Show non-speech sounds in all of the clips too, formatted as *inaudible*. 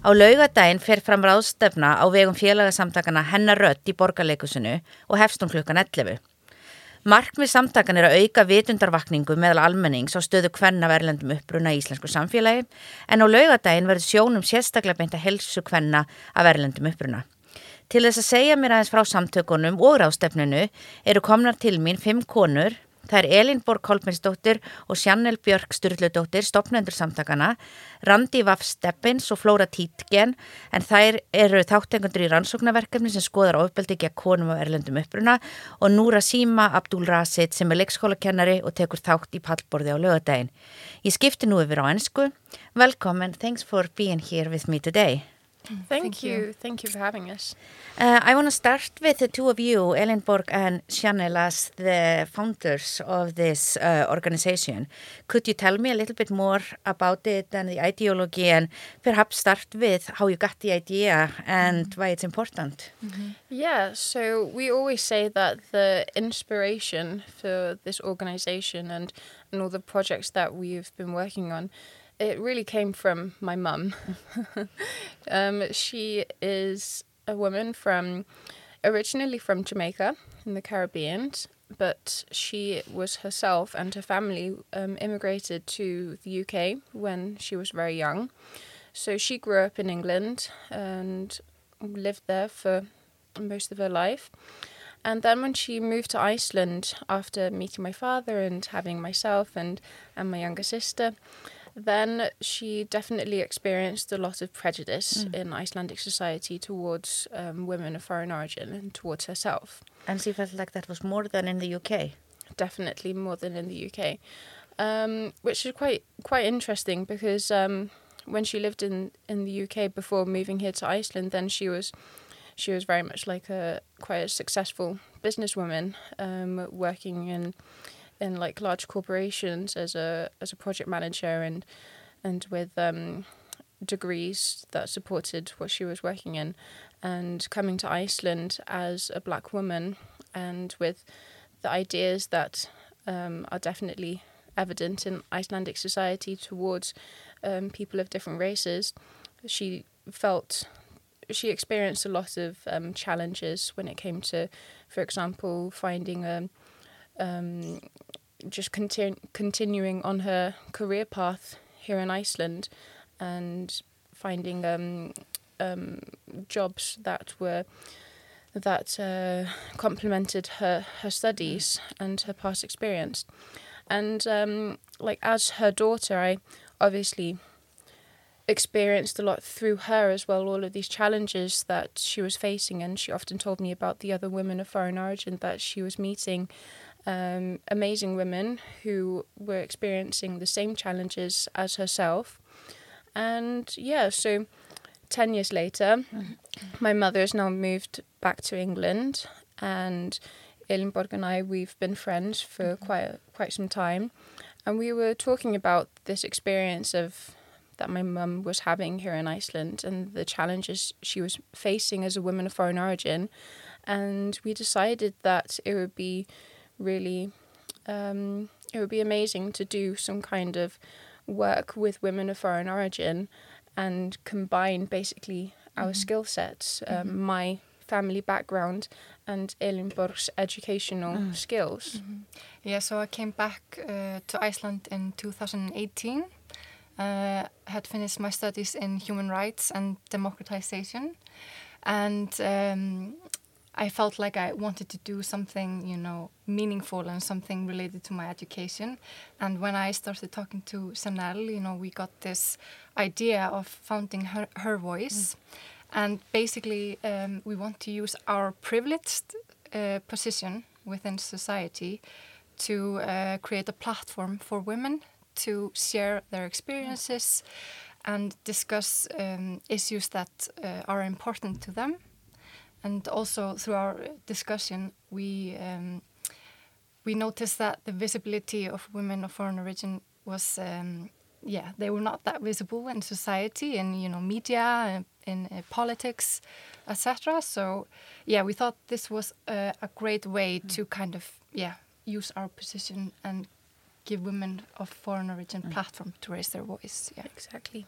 Á laugadaginn fer fram ráðstefna á vegum félagsamtakana hennar rött í borgarleikusinu og hefstum klukkan 11. Markmið samtakan er að auka vitundarvakningu meðal almennings á stöðu hvenna verðlendum uppbruna í íslensku samfélagi en á laugadaginn verður sjónum sérstaklega beint að helsu hvenna að verðlendum uppbruna. Til þess að segja mér aðeins frá samtökunum og ráðstefnunu eru komnar til mín fimm konur Það er Elin Borg Kolminsdóttir og Sjannel Björg Sturldudóttir, stopnendur samtakana, Randi Vaff Steppins og Flóra Títgen, en þær eru þáttengundur í rannsóknarverkefni sem skoðar ofbeldi gegn konum og erlendum uppruna og Núra Sima Abdul Rasid sem er leikskólakennari og tekur þátt í pallborði á lögadaginn. Ég skipti nú yfir á ennsku. Welcome and thanks for being here with me today. Thank, Thank you. you. Thank you for having us. Uh, I want to start with the two of you, Ellenborg and Chanel, as the founders of this uh, organization. Could you tell me a little bit more about it and the ideology and perhaps start with how you got the idea and mm -hmm. why it's important? Mm -hmm. Yeah, so we always say that the inspiration for this organization and, and all the projects that we've been working on it really came from my mum. *laughs* um, she is a woman from originally from Jamaica in the Caribbean, but she was herself and her family um, immigrated to the UK when she was very young. So she grew up in England and lived there for most of her life. And then when she moved to Iceland after meeting my father and having myself and, and my younger sister, then she definitely experienced a lot of prejudice mm. in Icelandic society towards um, women of foreign origin and towards herself. And she felt like that was more than in the UK? Definitely more than in the UK. Um, which is quite quite interesting because um, when she lived in, in the UK before moving here to Iceland, then she was she was very much like a quite a successful businesswoman um, working in in like large corporations as a as a project manager and and with um, degrees that supported what she was working in, and coming to Iceland as a black woman and with the ideas that um, are definitely evident in Icelandic society towards um, people of different races, she felt she experienced a lot of um, challenges when it came to, for example, finding a um, just continu- continuing on her career path here in Iceland and finding um, um, jobs that were that uh, complemented her her studies and her past experience. And um, like as her daughter, I obviously experienced a lot through her as well. All of these challenges that she was facing, and she often told me about the other women of foreign origin that she was meeting um, amazing women who were experiencing the same challenges as herself. And yeah, so 10 years later, my mother has now moved back to England, and Elinborg and I, we've been friends for mm-hmm. quite, quite some time. And we were talking about this experience of that my mum was having here in Iceland and the challenges she was facing as a woman of foreign origin. And we decided that it would be really um, it would be amazing to do some kind of work with women of foreign origin and combine basically our mm-hmm. skill sets, um, mm-hmm. my family background and Elinborg's educational mm. skills. Mm-hmm. Yeah, so I came back uh, to Iceland in 2018. Uh, had finished my studies in human rights and democratization, and um, I felt like I wanted to do something, you know, meaningful and something related to my education. And when I started talking to Chanel, you know, we got this idea of founding her, her voice. Mm. And basically, um, we want to use our privileged uh, position within society to uh, create a platform for women to share their experiences and discuss um, issues that uh, are important to them and also through our discussion, we um, we noticed that the visibility of women of foreign origin was, um, yeah, they were not that visible in society, in you know media, in, in uh, politics, etc. So, yeah, we thought this was a, a great way mm. to kind of yeah use our position and give women of foreign origin mm. platform to raise their voice. Yeah, exactly.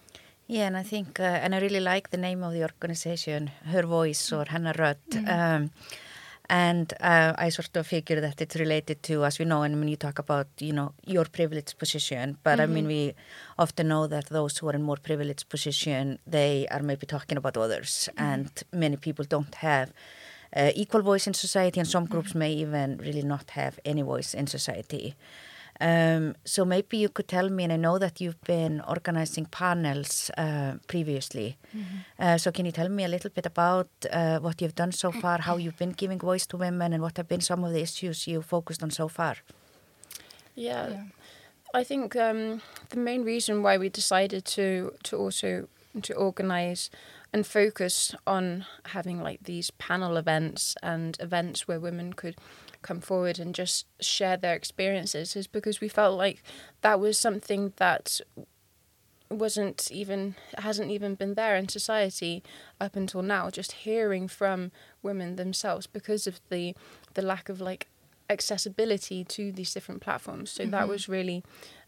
Yeah, and I think, uh, and I really like the name of the organization, Her Voice or Hennar Rödd. Mm -hmm. um, and uh, I sort of figure that it's related to, as we know, and when you talk about, you know, your privileged position, but mm -hmm. I mean, mm-hmm. we often know that those who are in more privileged position, they are maybe talking about others, mm -hmm. and many people don't have uh, equal voice in society, and some groups mm-hmm. may even really not have any voice in society. Um, so maybe you could tell me, and I know that you've been organizing panels uh, previously. Mm -hmm. uh, so can you tell me a little bit about uh, what you've done so far, how you've been giving voice to women, and what have been some of the issues you focused on so far? Yeah, yeah. I think um, the main reason why we decided to to also to organize and focus on having like these panel events and events where women could come forward and just share their experiences is because we felt like that was something that wasn't even hasn't even been there in society up until now just hearing from women themselves because of the the lack of like accessibility to these different platforms so mm-hmm. that was really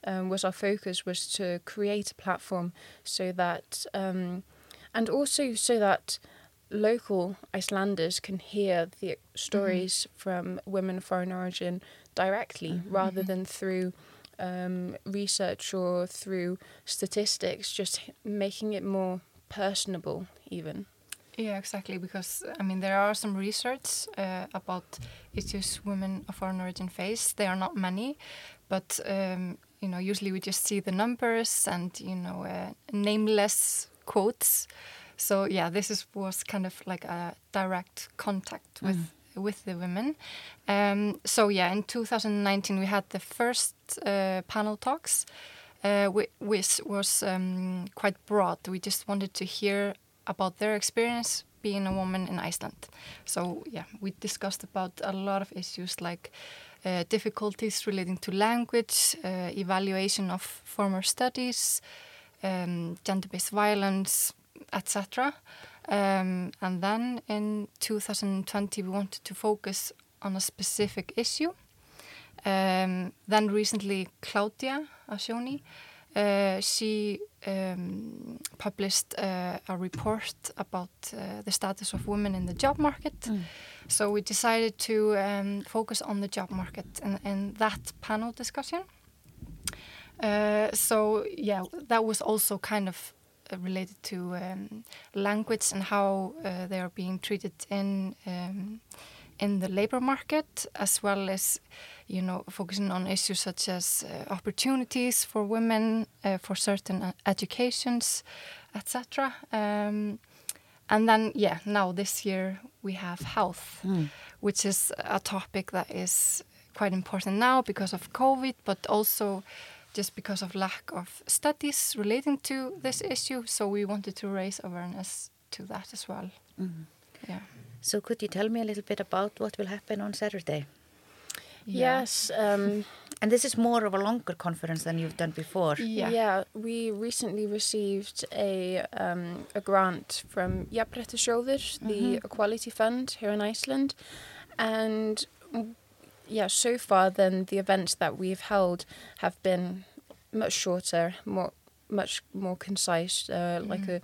um, was our focus was to create a platform so that um, and also so that local Icelanders can hear the stories mm-hmm. from women of foreign origin directly mm-hmm. rather than through um, research or through statistics, just making it more personable, even. Yeah, exactly. Because I mean, there are some research uh, about issues women of foreign origin face. They are not many, but um, you know, usually we just see the numbers and you know, uh, nameless quotes. So yeah, this is, was kind of like a direct contact with mm. with the women. Um, so yeah, in 2019 we had the first uh, panel talks, uh, which was um, quite broad. We just wanted to hear about their experience being a woman in Iceland. So yeah, we discussed about a lot of issues like uh, difficulties relating to language, uh, evaluation of former studies, um, gender-based violence, etc. Um, and then in 2020 we wanted to focus on a specific issue. Um, then recently Claudia Ascioni, uh, she um, published uh, a report about uh, the status of women in the job market. Mm. So we decided to um, focus on the job market in, in that panel discussion. Uh, so yeah, that was also kind of uh, related to um, language and how uh, they are being treated in um, in the labor market, as well as you know focusing on issues such as uh, opportunities for women uh, for certain uh, educations, etc. Um, and then yeah, now this year we have health, mm. which is a topic that is quite important now because of COVID, but also just because of lack of studies relating to this issue. So we wanted to raise awareness to that as well. Mm -hmm. Yeah. So could you tell me a little bit about what will happen on Saturday? Yeah. Yes. Um, *laughs* and this is more of a longer conference than you've done before. Yeah. yeah we recently received a um, a grant from Jafnréttissjóður, mm -hmm. the mm-hmm. Equality Fund here in Iceland, and yeah, so far then the events that we've held have been much shorter, more much more concise, uh, mm. like a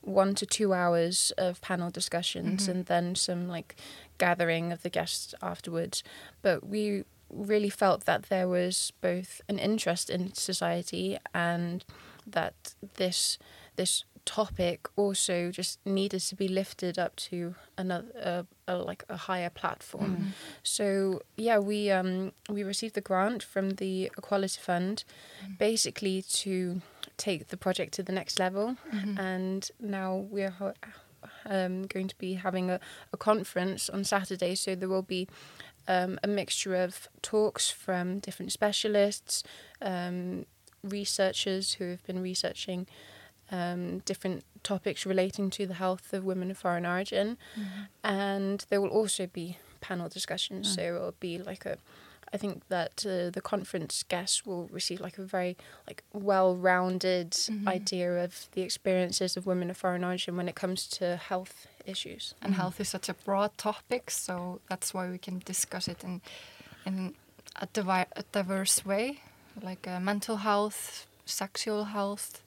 one to two hours of panel discussions mm-hmm. and then some like gathering of the guests afterwards. But we really felt that there was both an interest in society and that this this topic also just needed to be lifted up to another uh, a, like a higher platform. Mm. So yeah, we um, we received the grant from the Equality Fund, mm. basically to take the project to the next level, mm-hmm. and now we're. Um, going to be having a, a conference on Saturday, so there will be um, a mixture of talks from different specialists, um, researchers who have been researching um, different topics relating to the health of women of foreign origin, and there will also be panel discussions. Mm. So it will be like a I think that uh, the conference guests will receive like a very like well-rounded Mhm. idea of the experiences of women of foreign origin when it comes to health issues. And Mhm. health is such a broad topic, so that's why we can discuss it in in a, divi- a diverse way, like uh, mental health, sexual health,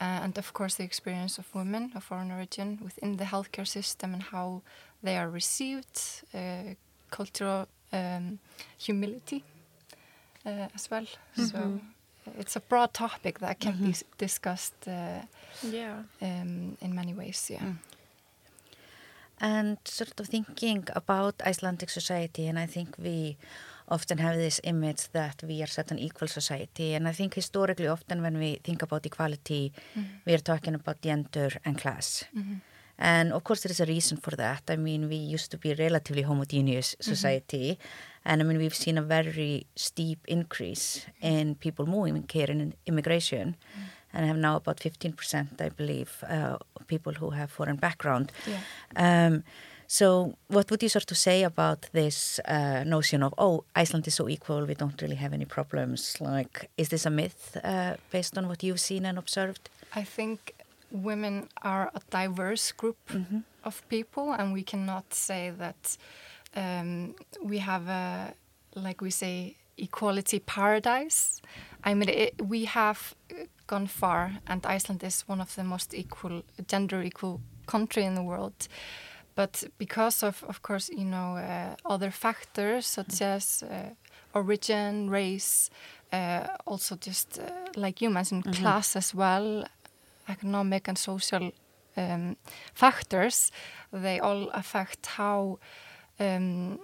uh, and of course the experience of women of foreign origin within the healthcare system and how they are received, uh, cultural um, humility uh, as well. So Mhm. it's a broad topic that can be Mhm. s- discussed uh, Yeah. um, in many ways. Yeah. Mm. And sort of thinking about Icelandic society, and I think we often have this image that we are such an equal society. And I think historically, often when we think about equality, we are talking about gender and class. Mhm. And of course, there is a reason for that. I mean, we used to be a relatively homogeneous society. And I mean, we've seen a very steep increase in people moving here in immigration. And have now about 15%, I believe, uh, people who have foreign background. Yeah. Um, so, what would you sort of say about this uh, notion of, oh, Iceland is so equal, we don't really have any problems? Like, is this a myth uh, based on what you've seen and observed? I think women are a diverse group Mhm. of people, and we cannot say that um, we have a, like we say, equality paradise. I mean, it, we have gone far, and Iceland is one of the most equal, gender equal country in the world. But because of, of course, you know, uh, other factors such as uh, origin, race, uh, also just uh, like you mentioned, Mhm. class as well, economic and social um, factors, they all affect how um,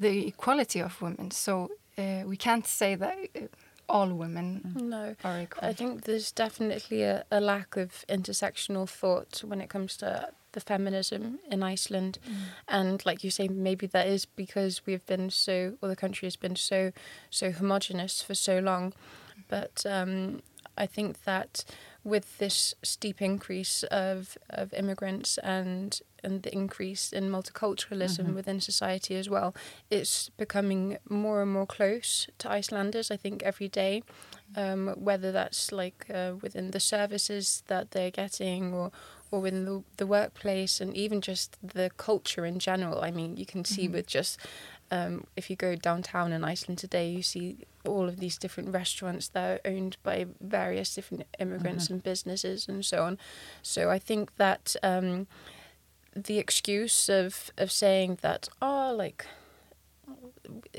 the equality of women. So uh, we can't say that uh, all women No. are equal. I think there's definitely a, a lack of intersectional thought when it comes to the feminism in Iceland. And like you say, maybe that is because we've been so, or the country has been so, so homogenous for so long. But um, I think that with this steep increase of, of immigrants and and the increase in multiculturalism Mhm. within society as well, it's becoming more and more close to Icelanders. I think every day, um, whether that's like uh, within the services that they're getting or or within the, the workplace and even just the culture in general. I mean, you can see Mhm. with just um, if you go downtown in Iceland today, you see all of these different restaurants that are owned by various different immigrants Mhm. and businesses and so on. So I think that um, the excuse of of saying that oh like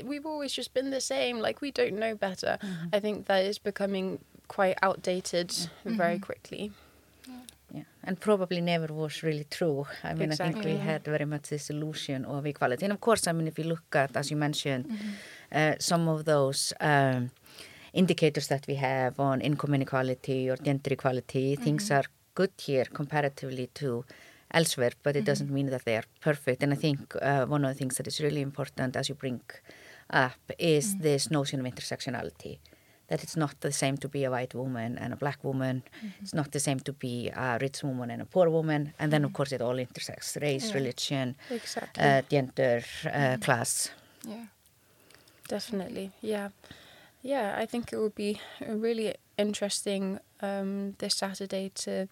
we've always just been the same like we don't know better I think that is becoming quite outdated very Mhm. quickly. Yeah, and probably never was really true. I mean, I think Exactly. we had very much this illusion of equality. And of course, I mean, if you look at, as you mentioned, Mhm. uh, some of those um, indicators that we have on income inequality or gender equality, things Mhm. are good here comparatively to elsewhere, but it Mhm. doesn't mean that they are perfect. And I think uh, one of the things that is really important as you bring up is Mhm. this notion of intersectionality. That it's not the same to be a white woman and a black woman. It's not the same to be a rich woman and a poor woman. And then, of Mhm. course, it all intersects race, Yeah. religion, Exactly. uh, gender, uh, Mhm. class. yeah. Definitely, yeah, yeah. I think it would be really interesting um, this Saturday to,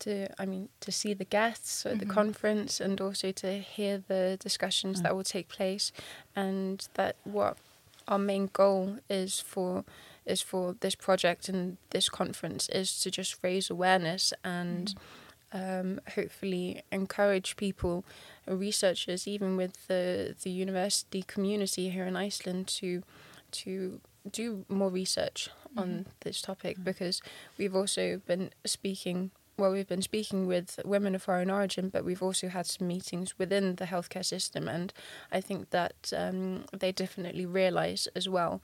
to I mean, to see the guests at the Mhm. conference and also to hear the discussions Mm. that will take place, and that what our main goal is for is for this project and this conference is to just raise awareness and um, hopefully encourage people, researchers, even with the the university community here in Iceland, to to do more research on this topic because we've also been speaking. Well, we've been speaking with women of foreign origin, but we've also had some meetings within the healthcare system, and I think that um, they definitely realise as well,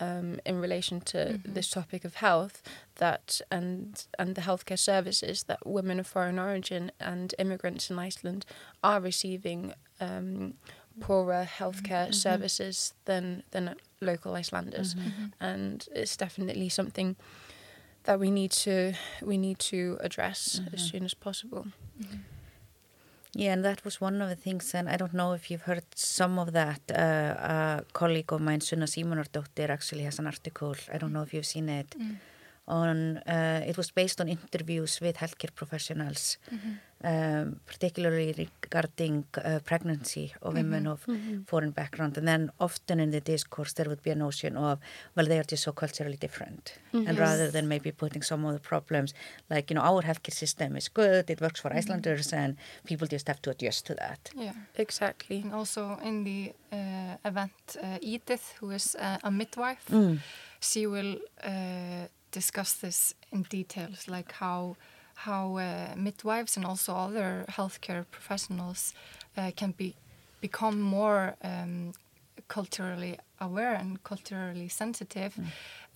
um, in relation to Mhm. this topic of health, that and and the healthcare services that women of foreign origin and immigrants in Iceland are receiving um, poorer healthcare Mhm. services than than local Icelanders, Mhm. Mhm. and it's definitely something that we need to we need to address as soon as possible. Yeah, and that was one of the things, and I don't know if you've heard some of that. Uh, a colleague of mine, Sunna Simonardóttir, actually has an article, I don't know if you've seen it, on, uh, it was based on interviews with healthcare professionals, um, particularly regarding uh, pregnancy of women of foreign background. And then often in the discourse there would be a notion of, well, they are just so culturally different. And rather than maybe putting some of the problems, like, you know, our healthcare system is good, it works for Icelanders, and people just have to adjust to that. Yeah. Exactly. And also in the uh, event, uh, Edith, who is uh, a midwife, she will uh, discuss this in details, like how how uh, midwives and also other healthcare professionals uh, can be become more um, culturally aware and culturally sensitive.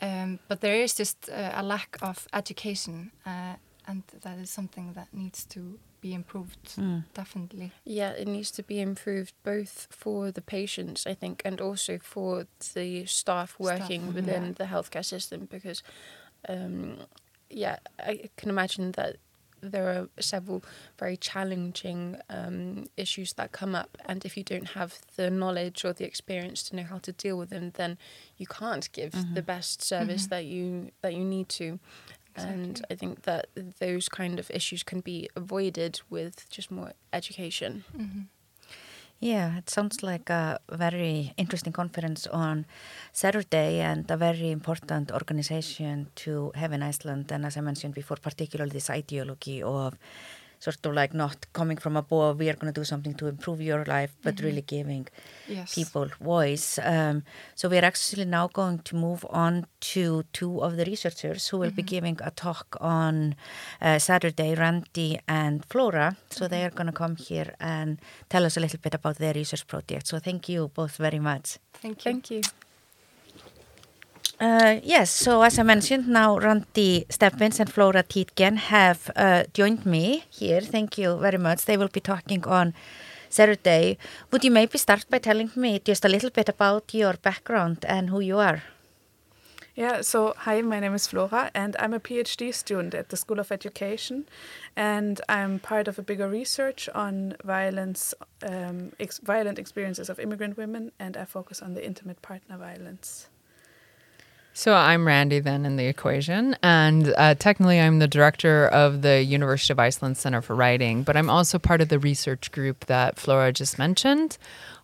Um, but there is just uh, a lack of education, uh, and that is something that needs to be improved, definitely. Yeah, it needs to be improved both for the patients, I think, and also for the staff working Staff, within yeah. the healthcare system because, um, yeah, I can imagine that there are several very challenging um, issues that come up, and if you don't have the knowledge or the experience to know how to deal with them, then you can't give the mm-hmm. best service mm-hmm. that you that you need to. And I think that those kind of issues can be avoided with just more education. Mm-hmm. Yeah, it sounds like a very interesting conference on Saturday and a very important organization to have in Iceland. And as I mentioned before, particularly this ideology of sort of like not coming from above, we are going to do something to improve your life, but really giving Yes. people voice. Um, so we are actually now going to move on to two of the researchers who will be giving a talk on uh, Saturday, Randy and Flora. So they are going to come here and tell us a little bit about their research project. So thank you both very much. Thank you. Thank you. Uh, yes, so as I mentioned, now Randi Stebbins and Flora Tietgen have uh, joined me here. Thank you very much. They will be talking on Saturday. Would you maybe start by telling me just a little bit about your background and who you are? Yeah, so hi, my name is Flora, and I'm a PhD student at the School of Education, and I'm part of a bigger research on violence, um, ex- violent experiences of immigrant women, and I focus on the intimate partner violence. So I'm Randi then in the equation, and uh, technically I'm the director of the University of Iceland Center for Writing, but I'm also part of the research group that Flora just mentioned,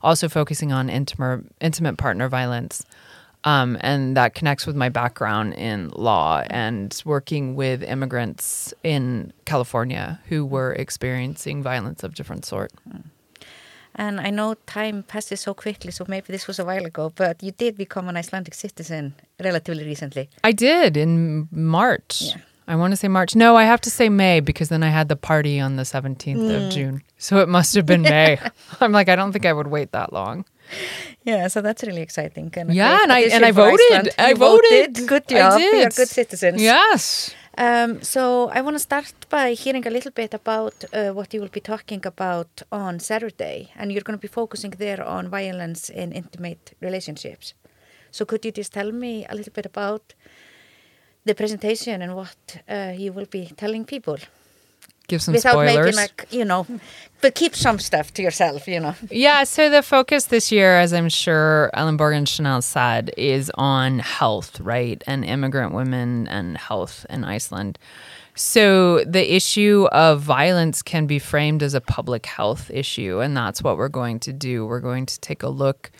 also focusing on intimate intimate partner violence, um, and that connects with my background in law and working with immigrants in California who were experiencing violence of different sort. And I know time passes so quickly, so maybe this was a while ago, but you did become an Icelandic citizen relatively recently. I did in March. Yeah. I want to say March. No, I have to say May because then I had the party on the 17th of mm. June. So it must have been May. *laughs* *laughs* I'm like, I don't think I would wait that long. Yeah, so that's really exciting. And Yeah, and I- and I voted. I You voted. Good I job. You're did. good citizens. Yes. Um, so I want to start by hearing a little bit about uh, what you will be talking about on Saturday, and you're going to be focusing there on violence in intimate relationships. So could you just tell me a little bit about the presentation and what uh, you will be telling people Give some without spoilers. making like you know, but keep some stuff to yourself, you know. Yeah, so the focus this year, as I'm sure Ellen Borgen Chanel said, is on health, right? And immigrant women and health in Iceland. So the issue of violence can be framed as a public health issue, and that's what we're going to do. We're going to take a look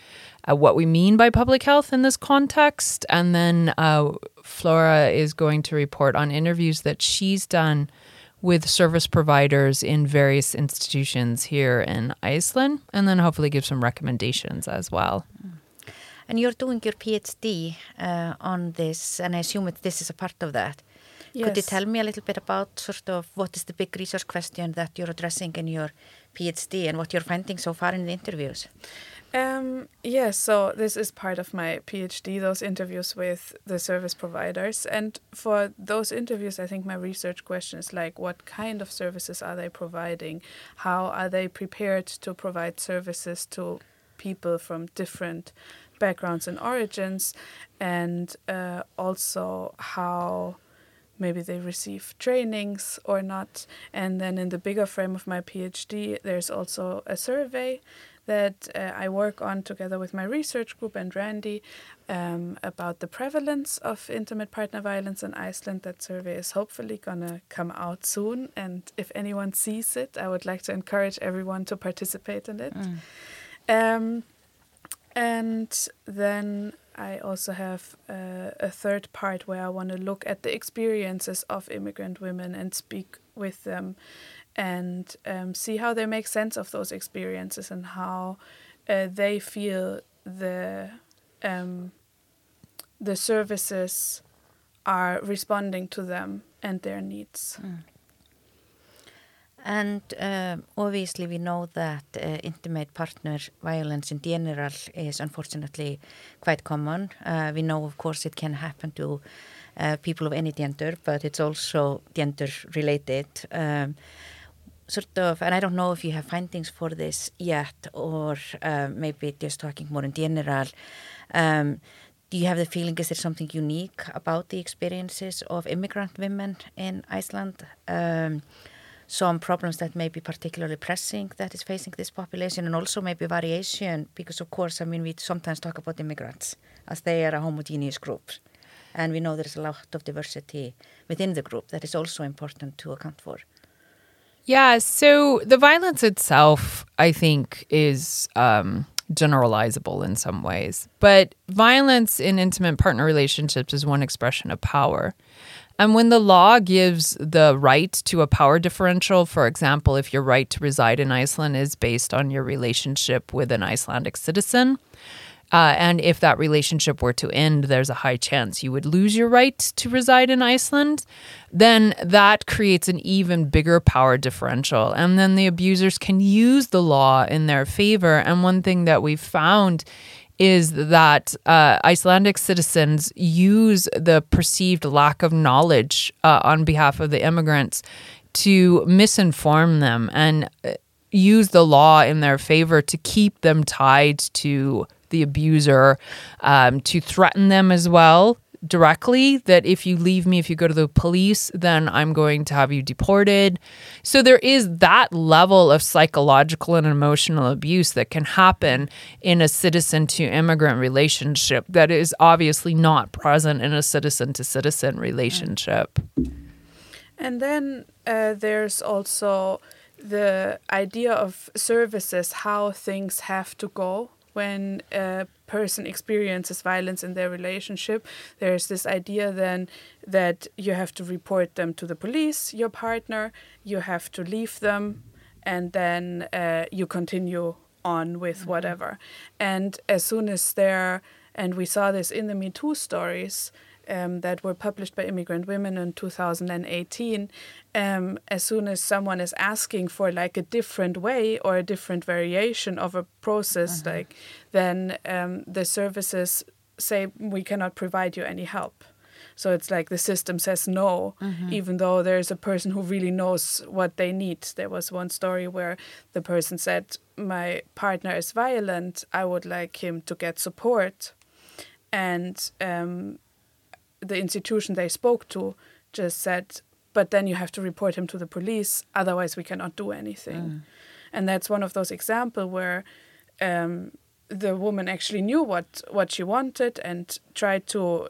at what we mean by public health in this context, and then uh, Flora is going to report on interviews that she's done with service providers in various institutions here in Iceland, and then hopefully give some recommendations as well. And you're doing your PhD uh, on this, and I assume that this is a part of that. Could you tell me a little bit about sort of what is the big research question that you're addressing in your PhD and what you're finding so far in the interviews? Um, yeah, so this is part of my PhD, those interviews with the service providers. And for those interviews, I think my research question is like, what kind of services are they providing? How are they prepared to provide services to people from different backgrounds and origins? And uh, also, how maybe they receive trainings or not. And then in the bigger frame of my PhD, there's also a survey that uh, I work on together with my research group and Randi um, about the prevalence of intimate partner violence in Iceland. That survey is hopefully going to come out soon. And if anyone sees it, I would like to encourage everyone to participate in it. Mm. Um, and then I also have uh, a third part where I want to look at the experiences of immigrant women and speak with them and um, see how they make sense of those experiences and how uh, they feel the um, the services are responding to them and their needs. Mm. And um, obviously, we know that uh, intimate partner violence in general is unfortunately quite common. Uh, we know, of course, it can happen to uh, people of any gender, but it's also gender related. Um, sort of, and I don't know if you have findings for this yet, or maybe just talking more in general. Um, do you have the feeling is there something unique about the experiences of immigrant women in Iceland? Um, some problems that may be particularly pressing that is facing this population and also maybe variation because of course I mean we sometimes talk about immigrants as they are a homogeneous group and we know there is a lot of diversity within the group that is also important to account for. Yeah, so the violence itself I think is um, generalizable in some ways, but violence in intimate partner relationships is one expression of power. And when the law gives the right to a power differential, for example, if your right to reside in Iceland is based on your relationship with an Icelandic citizen, uh, and if that relationship were to end, there's a high chance you would lose your right to reside in Iceland, then that creates an even bigger power differential. And then the abusers can use the law in their favor. And one thing that we've found is that uh, Icelandic citizens use the perceived lack of knowledge uh, on behalf of the immigrants to misinform them and uh, use the law in their favor to keep them tied to the abuser, um, to threaten them as well directly that if you leave me, if you go to the police, then I'm going to have you deported. So there is that level of psychological and emotional abuse that can happen in a citizen to immigrant relationship that is obviously not present in a citizen to citizen relationship. And then uh, there's also the idea of services, how things have to go when a person experiences violence in their relationship, there's this idea then that you have to report them to the police, your partner, you have to leave them, and then uh, you continue on with mm-hmm. whatever. And as soon as they're, and we saw this in the Me Too stories, um, that were published by Immigrant Women in 2018, um, as soon as someone is asking for like a different way or a different variation of a process, uh-huh. like then um, the services say we cannot provide you any help. So it's like the system says no, mm-hmm. even though there's a person who really knows what they need. There was one story where the person said, My partner is violent. I would like him to get support. And um, the institution they spoke to just said, but then you have to report him to the police, otherwise we cannot do anything. Mm. And that's one of those examples where um, the woman actually knew what, what she wanted and tried to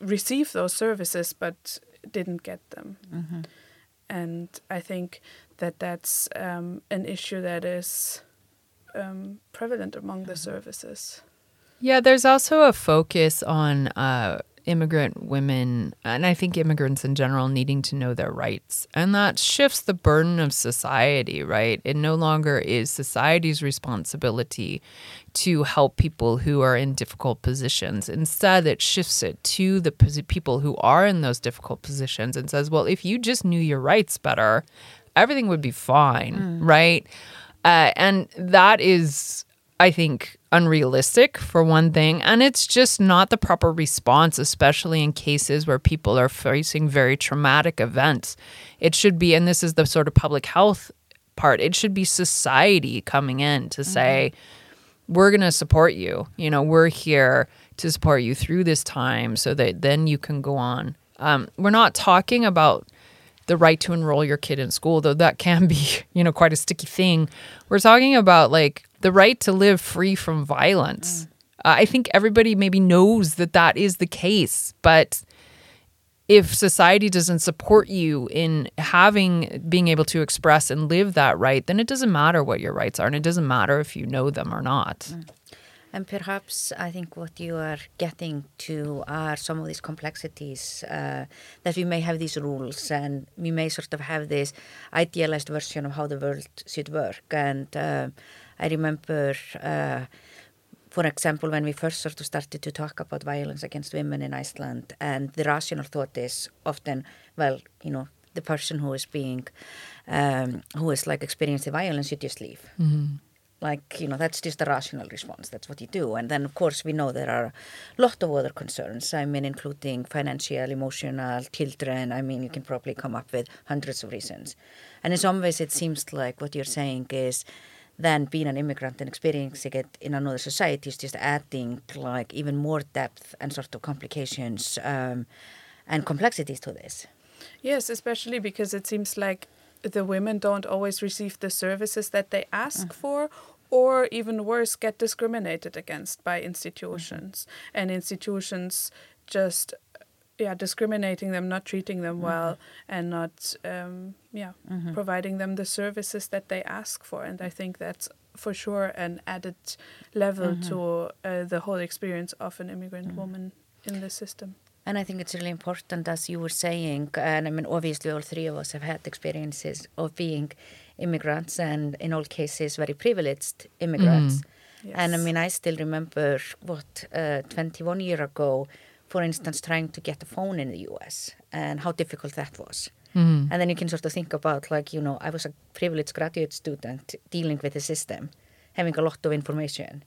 receive those services, but didn't get them. Mm-hmm. And I think that that's um, an issue that is um, prevalent among the mm-hmm. services. Yeah, there's also a focus on uh, immigrant women, and I think immigrants in general, needing to know their rights. And that shifts the burden of society, right? It no longer is society's responsibility to help people who are in difficult positions. Instead, it shifts it to the people who are in those difficult positions and says, well, if you just knew your rights better, everything would be fine, mm. right? Uh, and that is I think, unrealistic for one thing. And it's just not the proper response, especially in cases where people are facing very traumatic events. It should be, and this is the sort of public health part, it should be society coming in to mm-hmm. say, we're going to support you. You know, we're here to support you through this time so that then you can go on Um, we're not talking about the right to enroll your kid in school, though that can be, *laughs* you know, quite a sticky thing. We're talking about like the right to live free from violence. Uh, I think everybody maybe knows that that is the case, but if society doesn't support you in having being able to express and live that right, then it doesn't matter what your rights are, and it doesn't matter if you know them or not. And perhaps I think what you are getting to are some of these complexities uh, that we may have these rules and we may sort of have this idealized version of how the world should work. And uh, I remember, uh, for example, when we first sort of started to talk about violence against women in Iceland, and the rational thought is often, well, you know, the person who is being, um, who is like experiencing violence, you just leave. Mm-hmm. Like you know that's just a rational response. That's what you do. And then of course we know there are a lot of other concerns. I mean including financial emotional children. I mean you can probably come up with hundreds of reasons. And in some ways it seems like what you're saying is then being an immigrant and experiencing it in another society is just adding like even more depth and sort of complications um, and complexities to this. Yes, especially because it seems like the women don't always receive the services that they ask mm-hmm. for, or even worse, get discriminated against by institutions. Mm-hmm. And institutions just, yeah, discriminating them, not treating them well, mm-hmm. and not, um, yeah, providing them the services that they ask for. And I think that's for sure an added level to uh, the whole experience of an immigrant woman in the system. And I think it's really important, as you were saying, and I mean, obviously, all three of us have had experiences of being immigrants, and in all cases, very privileged immigrants. And I Yes. mean, I still remember what uh, 21 year ago, for instance, trying to get a phone in the US and how difficult that was. And then you can sort of think about, like, you know, I was a privileged graduate student dealing with the system, having a lot of information.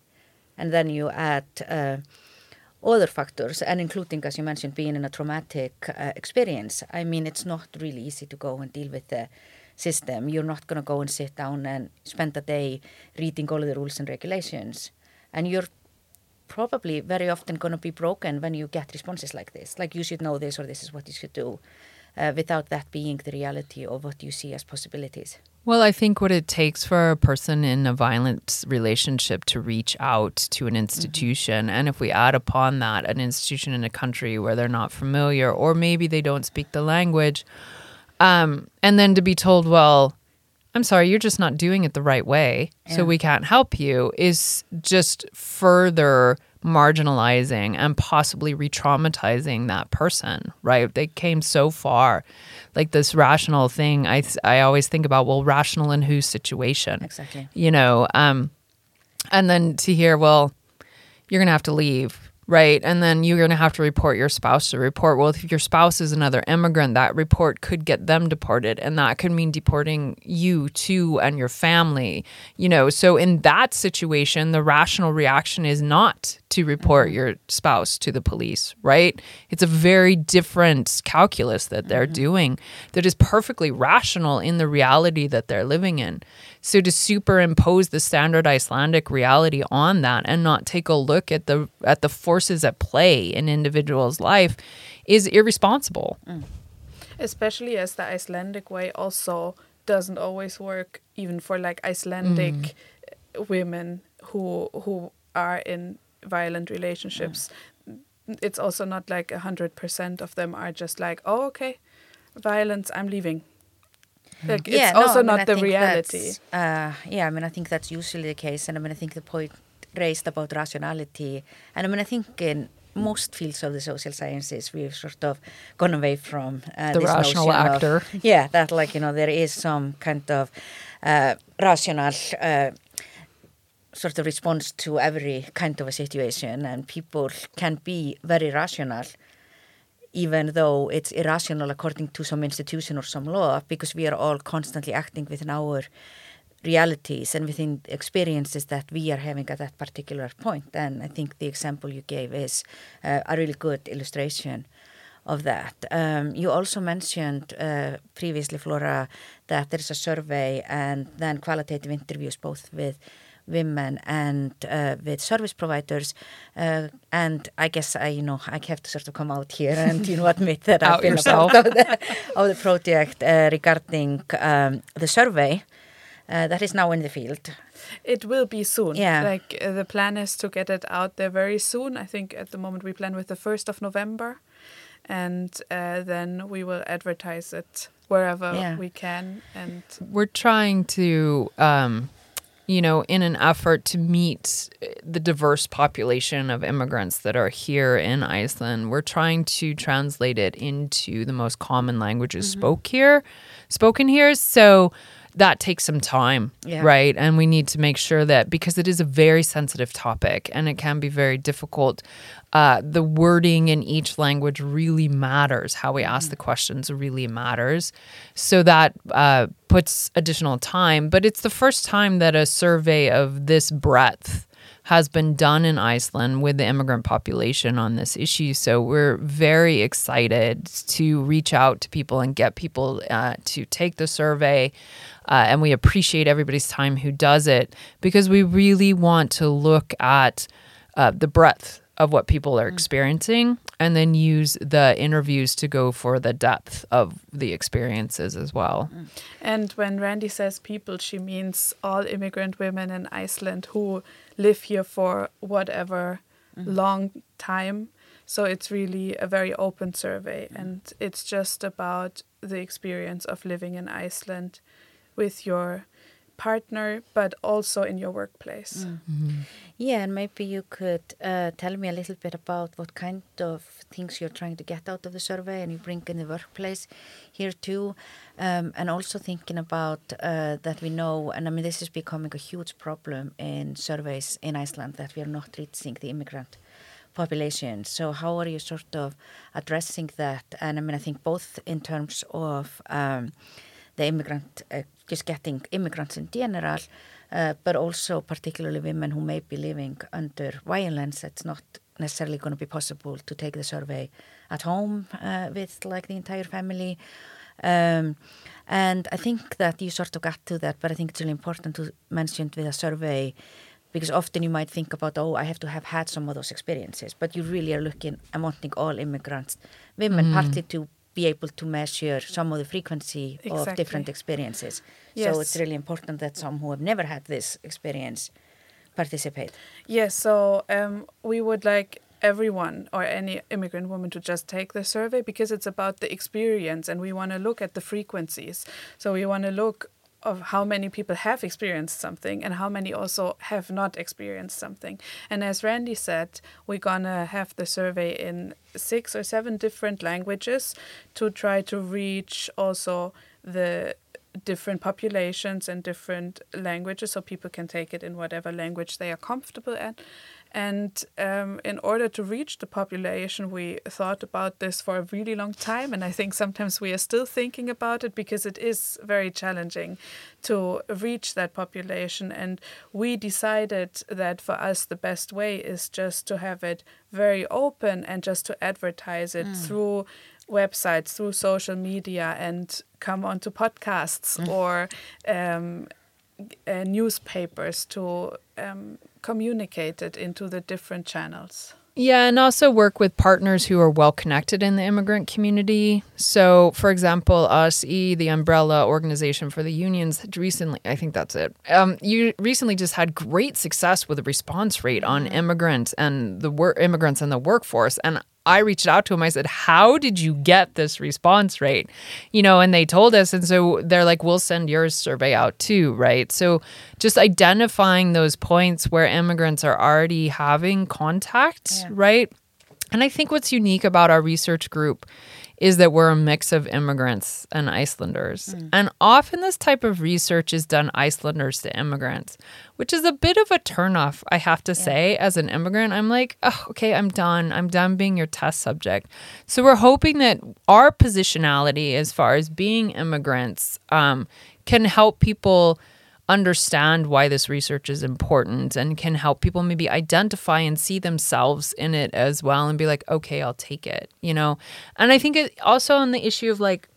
And then you add uh, other factors, and including, as you mentioned, being in a traumatic uh, experience. I mean, it's not really easy to go and deal with the system. You're not going to go and sit down and spend a day reading all of the rules and regulations. And you're probably very often going to be broken when you get responses like this. Like, you should know this, or this is what you should do, uh, without that being the reality of what you see as possibilities. Well, I think what it takes for a person in a violent relationship to reach out to an institution, and if we add upon that an institution in a country where they're not familiar, or maybe they don't speak the language, um, and then to be told, well, I'm sorry, you're just not doing it the right way, so we can't help you, is just further marginalizing and possibly re traumatizing that person, right? They came so far. Like this rational thing, I, I always think about, well, rational in whose situation? Exactly. You know, um, and then to hear, well, you're going to have to leave, right? And then you're going to have to report your spouse to report. Well, if your spouse is another immigrant, that report could get them deported, and that could mean deporting you too and your family, you know. So, in that situation, the rational reaction is not to report mm-hmm. your spouse to the police, right? It's a very different calculus that they're mm-hmm. doing that is perfectly rational in the reality that they're living in. So to superimpose the standard Icelandic reality on that and not take a look at the at the forces at play in individuals' life is irresponsible. Mm. especially as the Icelandic way also doesn't always work even for like Icelandic mm. women who who are in violent relationships. It's also not like a hundred percent of them are just like, oh okay, violence, I'm leaving. Like it's no, also I mean, not I the reality. Uh, yeah, I mean, I think that's usually the case, and I mean, I think the point raised about rationality, and I mean, I think in most fields of the social sciences, we've sort of gone away from uh, The this rational notion of- actor. yeah, that like you know there is some kind of uh, rational. Uh, sort of response to every kind of a situation and people can be very rational even though it's irrational according to some institution or some law, because we are all constantly acting within our realities and within experiences that we are having at that particular point. And I think the example you gave is uh, a really good illustration of that. Um, you also mentioned uh, previously, Flora, that there is a survey and then qualitative interviews both with women and uh, with service providers. Uh, and I guess I, you know, I have to sort of come out here and, you know, admit that I've Out been yourself. a part of the, of the project uh, regarding um, the survey uh, that is now in the field. It will be soon. Yeah. Like uh, the plan is to get it out there very soon. I think at the moment we plan with the 1st of November. And uh, then we will advertise it wherever Yeah. we can. And we're trying to um you know in an effort to meet eh, the diverse population of immigrants that are here in Iceland we're trying to translate it into the most common languages mm-hmm. spoke here spoken here. So that takes some time Yeah. right? And we need to make sure that because it is a very sensitive topic and it can be very difficult uh, the wording in each language really matters. How we ask the questions really matters. So that uh, puts additional time but it's the first time that a survey of this breadth has been done in Iceland with the immigrant population on this issue. So we're very excited to reach out to people and get people uh, to take the survey. Uh, and we appreciate everybody's time who does it because we really want to look at uh, the breadth of what people are experiencing and then use the interviews to go for the depth of the experiences as well. Mm. And when Randi says people, she means all immigrant women in Iceland who live here for whatever mm-hmm. long time. So it's really a very open survey, mm. and it's just about the experience of living in Iceland with your partner, but also in your workplace. Yeah, and maybe you could uh, tell me a little bit about what kind of things you're trying to get out of the survey and you bring in the workplace here too. Um, and also thinking about uh, that we know, and I mean, this is becoming a huge problem in surveys in Iceland that we are not reaching the immigrant population. So, how are you sort of addressing that? And I mean, I think both in terms of um, the immigrant, uh, just getting immigrants in general, uh, but also particularly women who may be living under violence. It's not necessarily going to be possible to take the survey at home uh, with like the entire family. Um, and I think that you sort of got to that, but I think it's really important to mention with a survey because often you might think about, oh, I have to have had some of those experiences, but you really are looking and wanting all immigrants, women, partly to be able to measure some of the frequency of different experiences. So it's really important that some who have never had this experience participate. Yes, so um, we would like everyone or any immigrant woman to just take the survey because it's about the experience and we want to look at the frequencies. So we want to look of how many people have experienced something and how many also have not experienced something. And as Randi said, we're going to have the survey in six or seven different languages to try to reach also the different populations and different languages so people can take it in whatever language they are comfortable at. And um, in order to reach the population, we thought about this for a really long time. And I think sometimes we are still thinking about it because it is very challenging to reach that population. And we decided that for us, the best way is just to have it very open and just to advertise it through websites, through social media, and come onto podcasts or um, uh, newspapers to um, communicate it into the different channels. Yeah, and also work with partners who are well connected in the immigrant community. So, for example, ASÍ, the umbrella organization for the unions, recently, I think that's it, um, you recently just had great success with the response rate on immigrants and the wor- immigrants and the workforce. And I reached out to him. I said, How did you get this response rate? You know, and they told us. And so they're like, We'll send your survey out too, right? So just identifying those points where immigrants are already having contact, Yeah. right? And I think what's unique about our research group is that we're a mix of immigrants and Icelanders. And often this type of research is done Icelanders to immigrants, which is a bit of a turnoff, I have to say. As an immigrant, I'm like, oh, okay, I'm done. I'm done being your test subject. So we're hoping that our positionality as far as being immigrants um, can help people understand why this research is important and can help people maybe identify and see themselves in it as well and be like okay i'll take it you know? And i think it also on the issue of like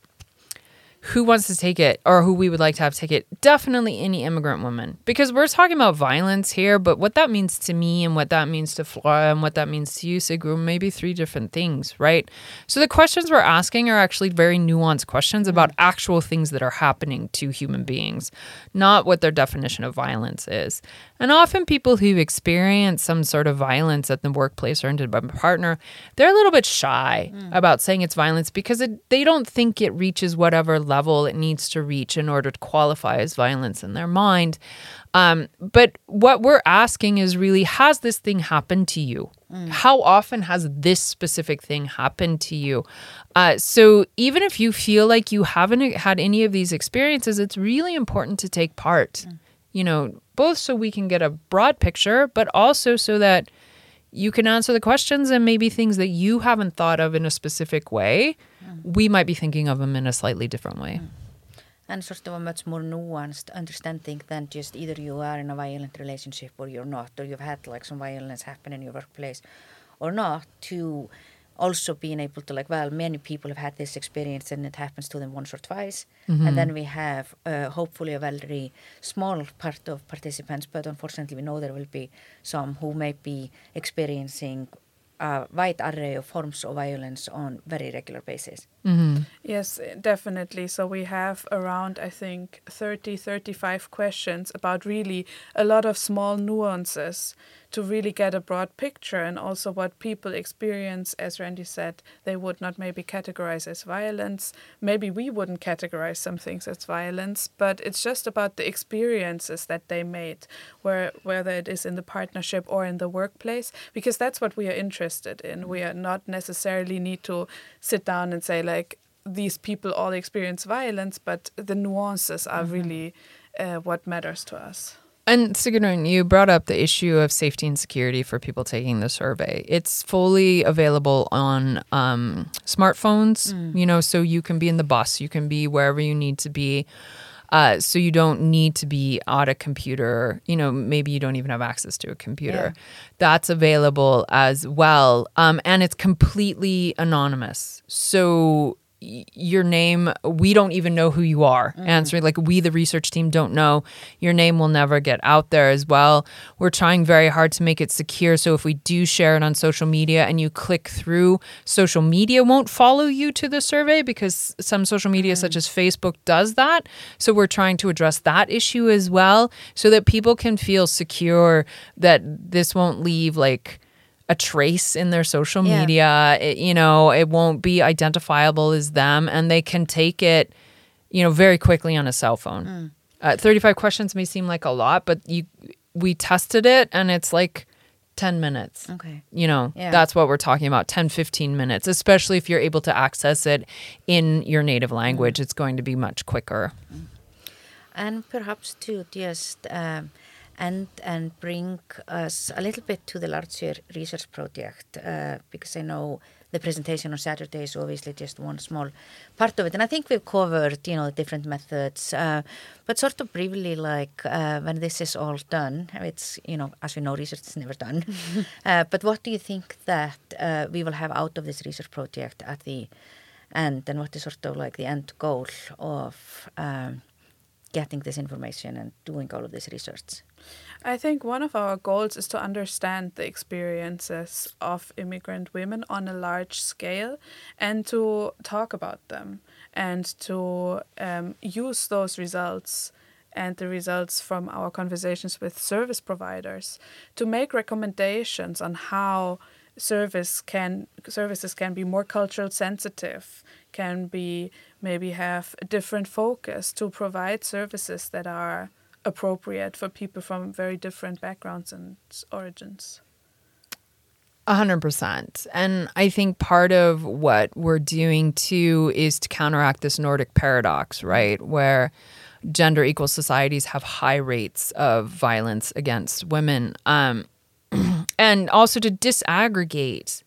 who wants to take it or who we would like to have take it, definitely any immigrant woman. Because we're talking about violence here, but what that means to me and what that means to Flora and what that means to you, Sigrun, maybe three different things, right? So the questions we're asking are actually very nuanced questions about mm. actual things that are happening to human beings, not what their definition of violence is. And often people who experience some sort of violence at the workplace or into a partner, they're a little bit shy about saying it's violence because it, they don't think it reaches whatever level it needs to reach in order to qualify as violence in their mind. Um, but what we're asking is really, has this thing happened to you? How often has this specific thing happened to you? Uh, so even if you feel like you haven't had any of these experiences, it's really important to take part. You know, both so we can get a broad picture, but also so that you can answer the questions and maybe things that you haven't thought of in a specific way, mm. we might be thinking of them in a slightly different way. Mm. and sort of a much more nuanced understanding than just either you are in a violent relationship or you're not, or you've had like some violence happen in your workplace or not, to also being able to like, well, many people have had this experience and it happens to them once or twice. And then we have uh, hopefully a very small part of participants, but unfortunately we know there will be some who may be experiencing a wide array of forms of violence on very regular basis. Mm-hmm. Yes, definitely. So we have around, I think, 30, 35 questions about really a lot of small nuances to really get a broad picture and also what people experience, as Randi said, they would not maybe categorize as violence. Maybe we wouldn't categorize some things as violence, but it's just about the experiences that they made, where whether it is in the partnership or in the workplace, because that's what we are interested in. We are not necessarily need to sit down and say like these people all experience violence, but the nuances are really uh, what matters to us. And Sigrun, you brought up the issue of safety and security for people taking the survey. It's fully available on um, smartphones, you know, so you can be in the bus, you can be wherever you need to be. Uh, so you don't need to be at a computer. You know, maybe you don't even have access to a computer. That's available as well, um, and it's completely anonymous. So your name, we don't even know who you are mm-hmm. answering. Like we, the research team, don't know. Your name will never get out there as well. We're trying very hard to make it secure. So if we do share it on social media and you click through, social media won't follow you to the survey because some social media, mm-hmm. such as Facebook, does that. So we're trying to address that issue as well so that people can feel secure that this won't leave like a trace in their social Yeah. media. It, you know, it won't be identifiable as them, and they can take it, you know, very quickly on a cell phone. Uh, Thirty-five questions may seem like a lot, but you, we tested it, and it's like ten minutes. Okay. You know, Yeah. that's what we're talking about 10, 15 minutes, especially if you're able to access it in your native language. It's going to be much quicker. and perhaps to just um, end and bring us a little bit to the larger research project uh, because I know the presentation on Saturday is obviously just one small part of it. And I think we've covered you know different methods uh, but sort of briefly like uh, when this is all done it's you know as we know research is never done. *laughs* Uh, but what do you think that uh, we will have out of this research project at the end? And what is sort of like the end goal of um, getting this information and doing all of this research. I think one of our goals is to understand the experiences of immigrant women on a large scale and to talk about them and to um, use those results and the results from our conversations with service providers to make recommendations on how service can services can be more cultural sensitive can be maybe have a different focus to provide services that are appropriate for people from very different backgrounds and origins. A hundred percent. And I think part of what we're doing too is to counteract this Nordic paradox, right? Where gender equal societies have high rates of violence against women. Um, *clears throat* and also to disaggregate.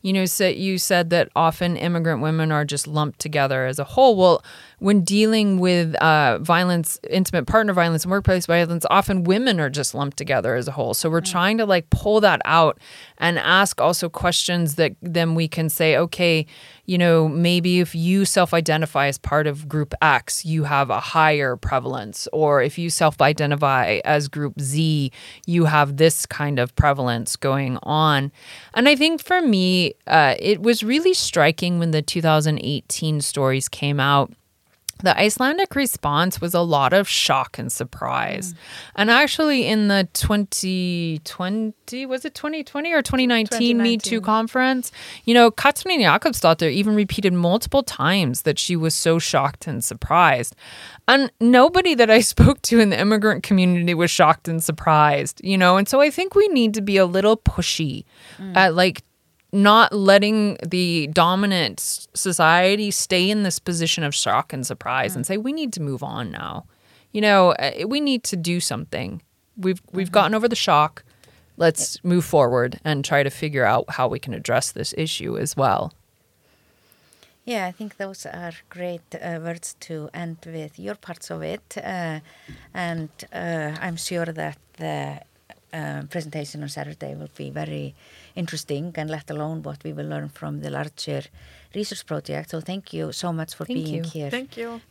You know, so you said that often immigrant women are just lumped together as a whole. Well, when dealing with uh, violence, intimate partner violence, and workplace violence, often women are just lumped together as a whole. So we're trying to like pull that out and ask also questions that then we can say, okay, you know, maybe if you self identify as part of group X, you have a higher prevalence. Or if you self identify as group Z, you have this kind of prevalence going on. And I think for me, uh, it was really striking when the 2018 stories came out the Icelandic response was a lot of shock and surprise. Mm. And actually, in the 2020, was it 2020 or 2019, Me Too conference, you know, Katrin Jakobsdottir even repeated multiple times that she was so shocked and surprised. And nobody that I *laughs* spoke to in the immigrant community was shocked and surprised, you know? And so I think we need to be a little pushy mm. at like not letting the dominant society stay in this position of shock and surprise and say we need to move on now. You know uh, we need to do something. We've we've gotten over the shock. Let's move forward and try to figure out how we can address this issue as well. Yeah, I think those are great uh, words to end with your parts of it. Uh, and uh, I'm sure that the uh, presentation on Saturday will be very interesting and let alone what we will learn from the larger research project. So thank you so much for Thank being you. here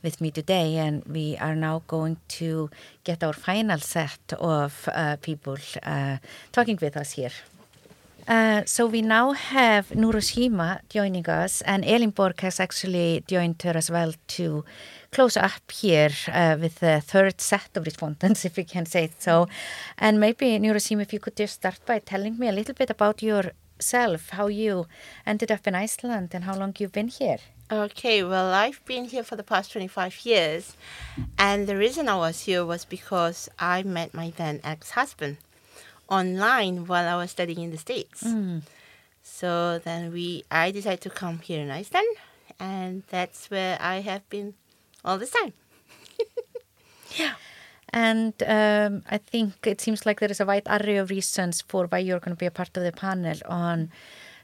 with me today. And we are now going to get our final set of uh, people uh, talking with us here. Uh, so we now have Nuroshima joining us, and Elinborg has actually joined her as well to close up here uh, with the third set of respondents, *laughs* if we can say it so. And maybe Nuroshima, if you could just start by telling me a little bit about yourself, how you ended up in Iceland, and how long you've been here. Okay, well, I've been here for the past 25 years, and the reason I was here was because I met my then ex husband online while I was studying in the States. So then we, I decided to come here in Iceland, and that's where I have been all this time. *laughs* Yeah. And um, I think it seems like there is a wide array of reasons for why you're going to be a part of the panel on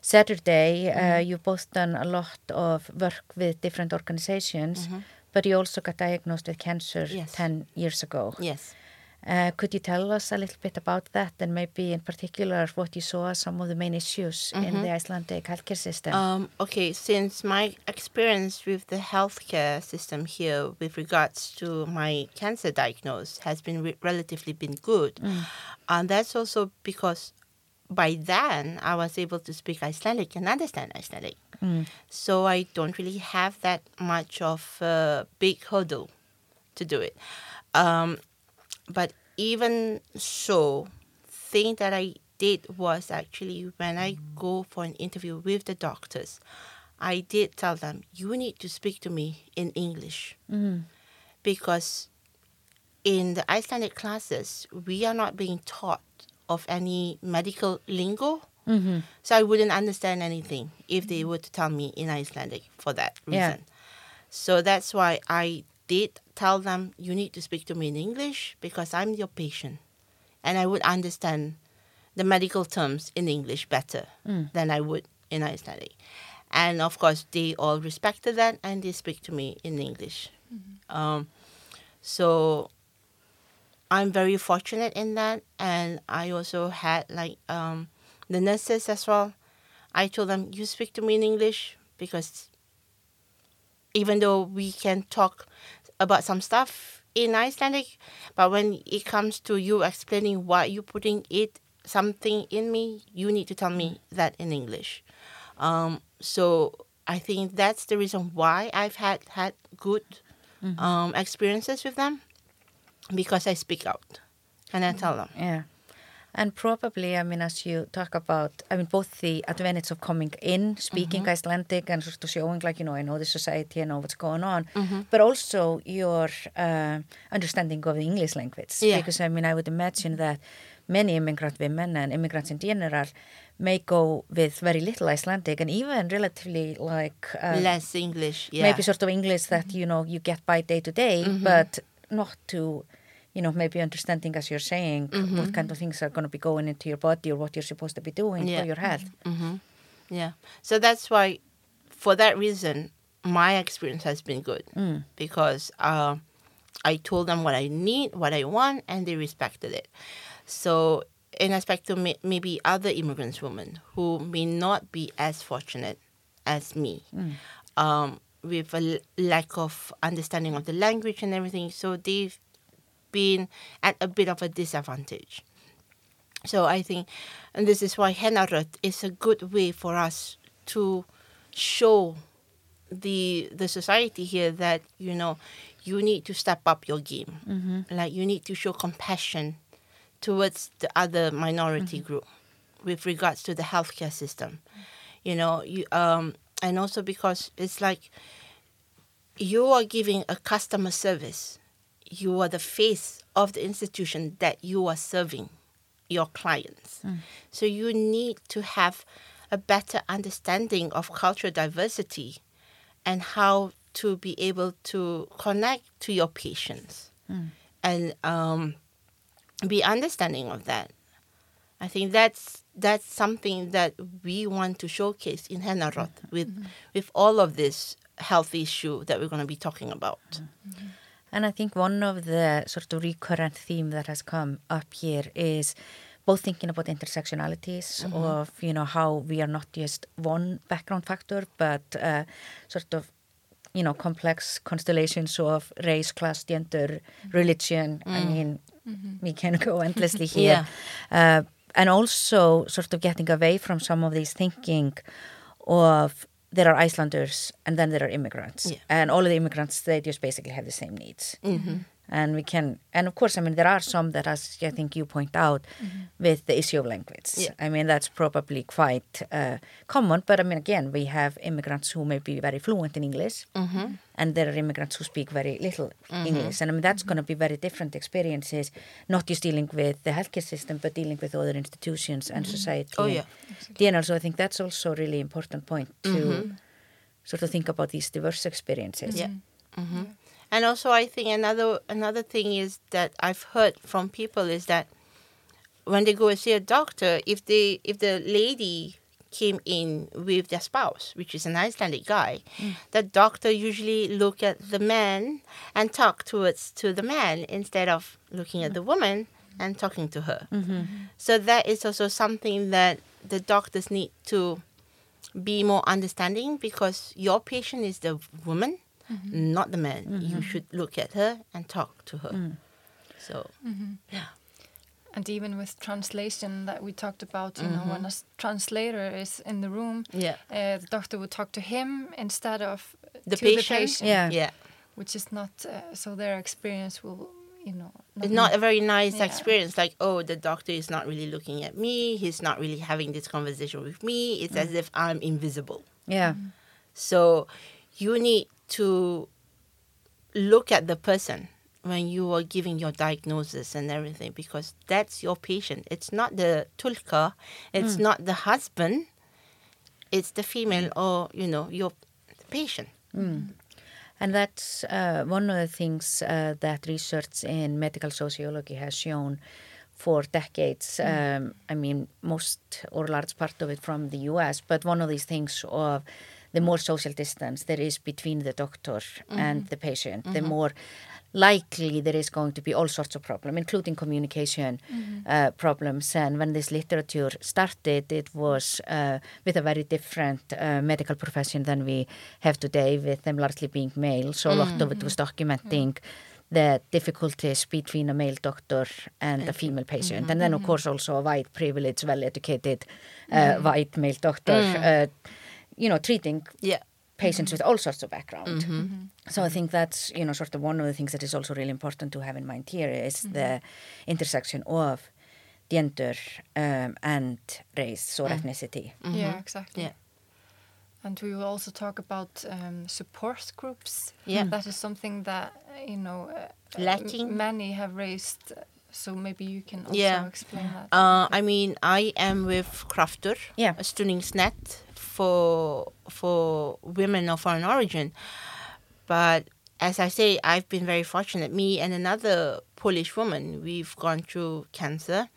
Saturday. Uh, you've both done a lot of work with different organizations, but you also got diagnosed with cancer Yes. 10 years ago. Yes. Uh, could you tell us a little bit about that and maybe in particular what you saw as some of the main issues in the Icelandic healthcare system? Um, okay, since my experience with the healthcare system here with regards to my cancer diagnosis has been re- relatively been good, and that's also because by then I was able to speak Icelandic and understand Icelandic, so I don't really have that much of a big hurdle to do it. Um, but even so, thing that I did was actually when I go for an interview with the doctors, I did tell them you need to speak to me in English mm-hmm. because in the Icelandic classes we are not being taught of any medical lingo. Mm-hmm. So I wouldn't understand anything if they were to tell me in Icelandic for that Yeah. reason. So that's why I did tell them you need to speak to me in English because I'm your patient and I would understand the medical terms in English better than I would in Icelandic. And of course, they all respected that and they speak to me in English. Um, so I'm very fortunate in that. And I also had like um, the nurses as well. I told them, you speak to me in English because even though we can talk about some stuff in Icelandic, but when it comes to you explaining why you putting it something in me, you need to tell me that in English. Um, so I think that's the reason why I've had had good um, experiences with them because I speak out and I tell them. Yeah. And probably, I mean, as you talk about, I mean, both the advantage of coming in, speaking Icelandic, and sort of showing, like, you know, I know the society, I know what's going on, but also your uh, understanding of the English language. Yeah. Because, I mean, I would imagine that many immigrant women and immigrants in general may go with very little Icelandic and even relatively, like, uh, Less English, yeah. maybe sort of English that you know you get by day to day, but not to you know maybe understanding as you're saying mm-hmm. what kind of things are going to be going into your body or what you're supposed to be doing Yeah. for your health. Mm-hmm. Mm-hmm. Yeah. So that's why, for that reason, my experience has been good mm. because uh, I told them what I need, what I want, and they respected it. So, in respect to may- maybe other immigrants women who may not be as fortunate as me, mm. um, with a l- lack of understanding of the language and everything, so they've been at a bit of a disadvantage. So I think, and this is why Hennar rödd is a good way for us to show the the society here that you know you need to step up your game. Like you need to show compassion towards the other minority group with regards to the healthcare system. You know, you um, and also because it's like you are giving a customer service. You are the face of the institution that you are serving your clients. Hmm. So you need to have a better understanding of cultural diversity and how to be able to connect to your patients hmm. and um, be understanding of that. I think that's that's something that we want to showcase in Hennar rödd with mm-hmm. with all of this health issue that we're going to be talking about. Mm-hmm. And I think one of the sort of recurrent theme that has come up here is both thinking about intersectionalities of, you know, how we are not just one background factor, but uh, sort of, you know, complex constellations of race, class, gender, religion. I mean, we can go endlessly *laughs* here. Uh, and also sort of getting away from some of these thinking of there are Icelanders and then there are immigrants. Yeah. And all of the immigrants, they just basically have the same needs. Mm-hmm. And we can, and of course, I mean, there are some that, as I think you point out, with the issue of language. Yeah. I mean, that's probably quite uh, common. But I mean, again, we have immigrants who may be very fluent in English, and there are immigrants who speak very little English. And I mean, that's going to be very different experiences, not just dealing with the healthcare system, but dealing with other institutions and society. Oh, and yeah. DNA. So I think that's also a really important point to sort of think about these diverse experiences. Yeah. And also, I think another another thing is that I've heard from people is that when they go and see a doctor, if they if the lady came in with their spouse, which is an Icelandic guy, mm. the doctor usually look at the man and talk towards to the man instead of looking at the woman and talking to her. Mm-hmm. So that is also something that the doctors need to be more understanding because your patient is the woman, Mm-hmm. not the man. You mm-hmm. should look at her and talk to her. Mm. So, mm-hmm. yeah. And even with translation that we talked about, you know, when a translator is in the room, Yeah. uh, the doctor would talk to him instead of uh, The to patient? the patient, Yeah. Yeah. which is not uh, so their experience will, you know, It's not a very nice Yeah. experience. Like, oh, the doctor is not really looking at me. He's not really having this conversation with me. It's mm. as if I'm invisible. Yeah. So you need to look at the person when you are giving your diagnosis and everything because that's your patient. It's not the tulka, it's not the husband, it's the female or, you know, your patient. And that's uh, one of the things uh, that research in medical sociology has shown for decades. Um, I mean, most or large part of it from the US, but one of these things of the more social distance there is between the doctor and the patient, the more likely there is going to be all sorts of problems, including communication uh, problems. And when this literature started, it was uh, with a very different uh, medical profession than we have today, with them largely being male. So a lot of it was documenting the difficulties between a male doctor and a female patient. And then, of course, also a white, privileged, well-educated uh, white male doctor, uh, you know, treating Yeah. patients with all sorts of background. So I think that's you know sort of one of the things that is also really important to have in mind here is the intersection of gender um, and race or ethnicity. Yeah, exactly. Yeah. And we will also talk about um, support groups. Yeah. That is something that, uh, you know, uh, uh, Lacking. m- many have raised. uh, So maybe you can also Yeah. explain that. Uh, I mean, I am with Kraftur, Yeah. a Stunningsnet for for women of foreign origin. But as I say, I've been very fortunate. Me and another Polish woman, we've gone through cancer,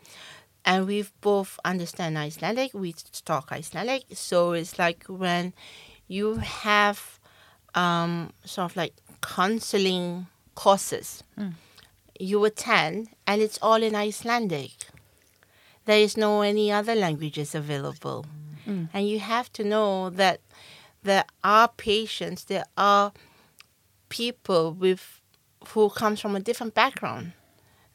and we've both understand Icelandic. We talk Icelandic, so it's like when you have um, sort of like counseling courses you attend, and it's all in Icelandic. There is no any other languages available, Mm. and you have to know that there are patients, there are people with who comes from a different background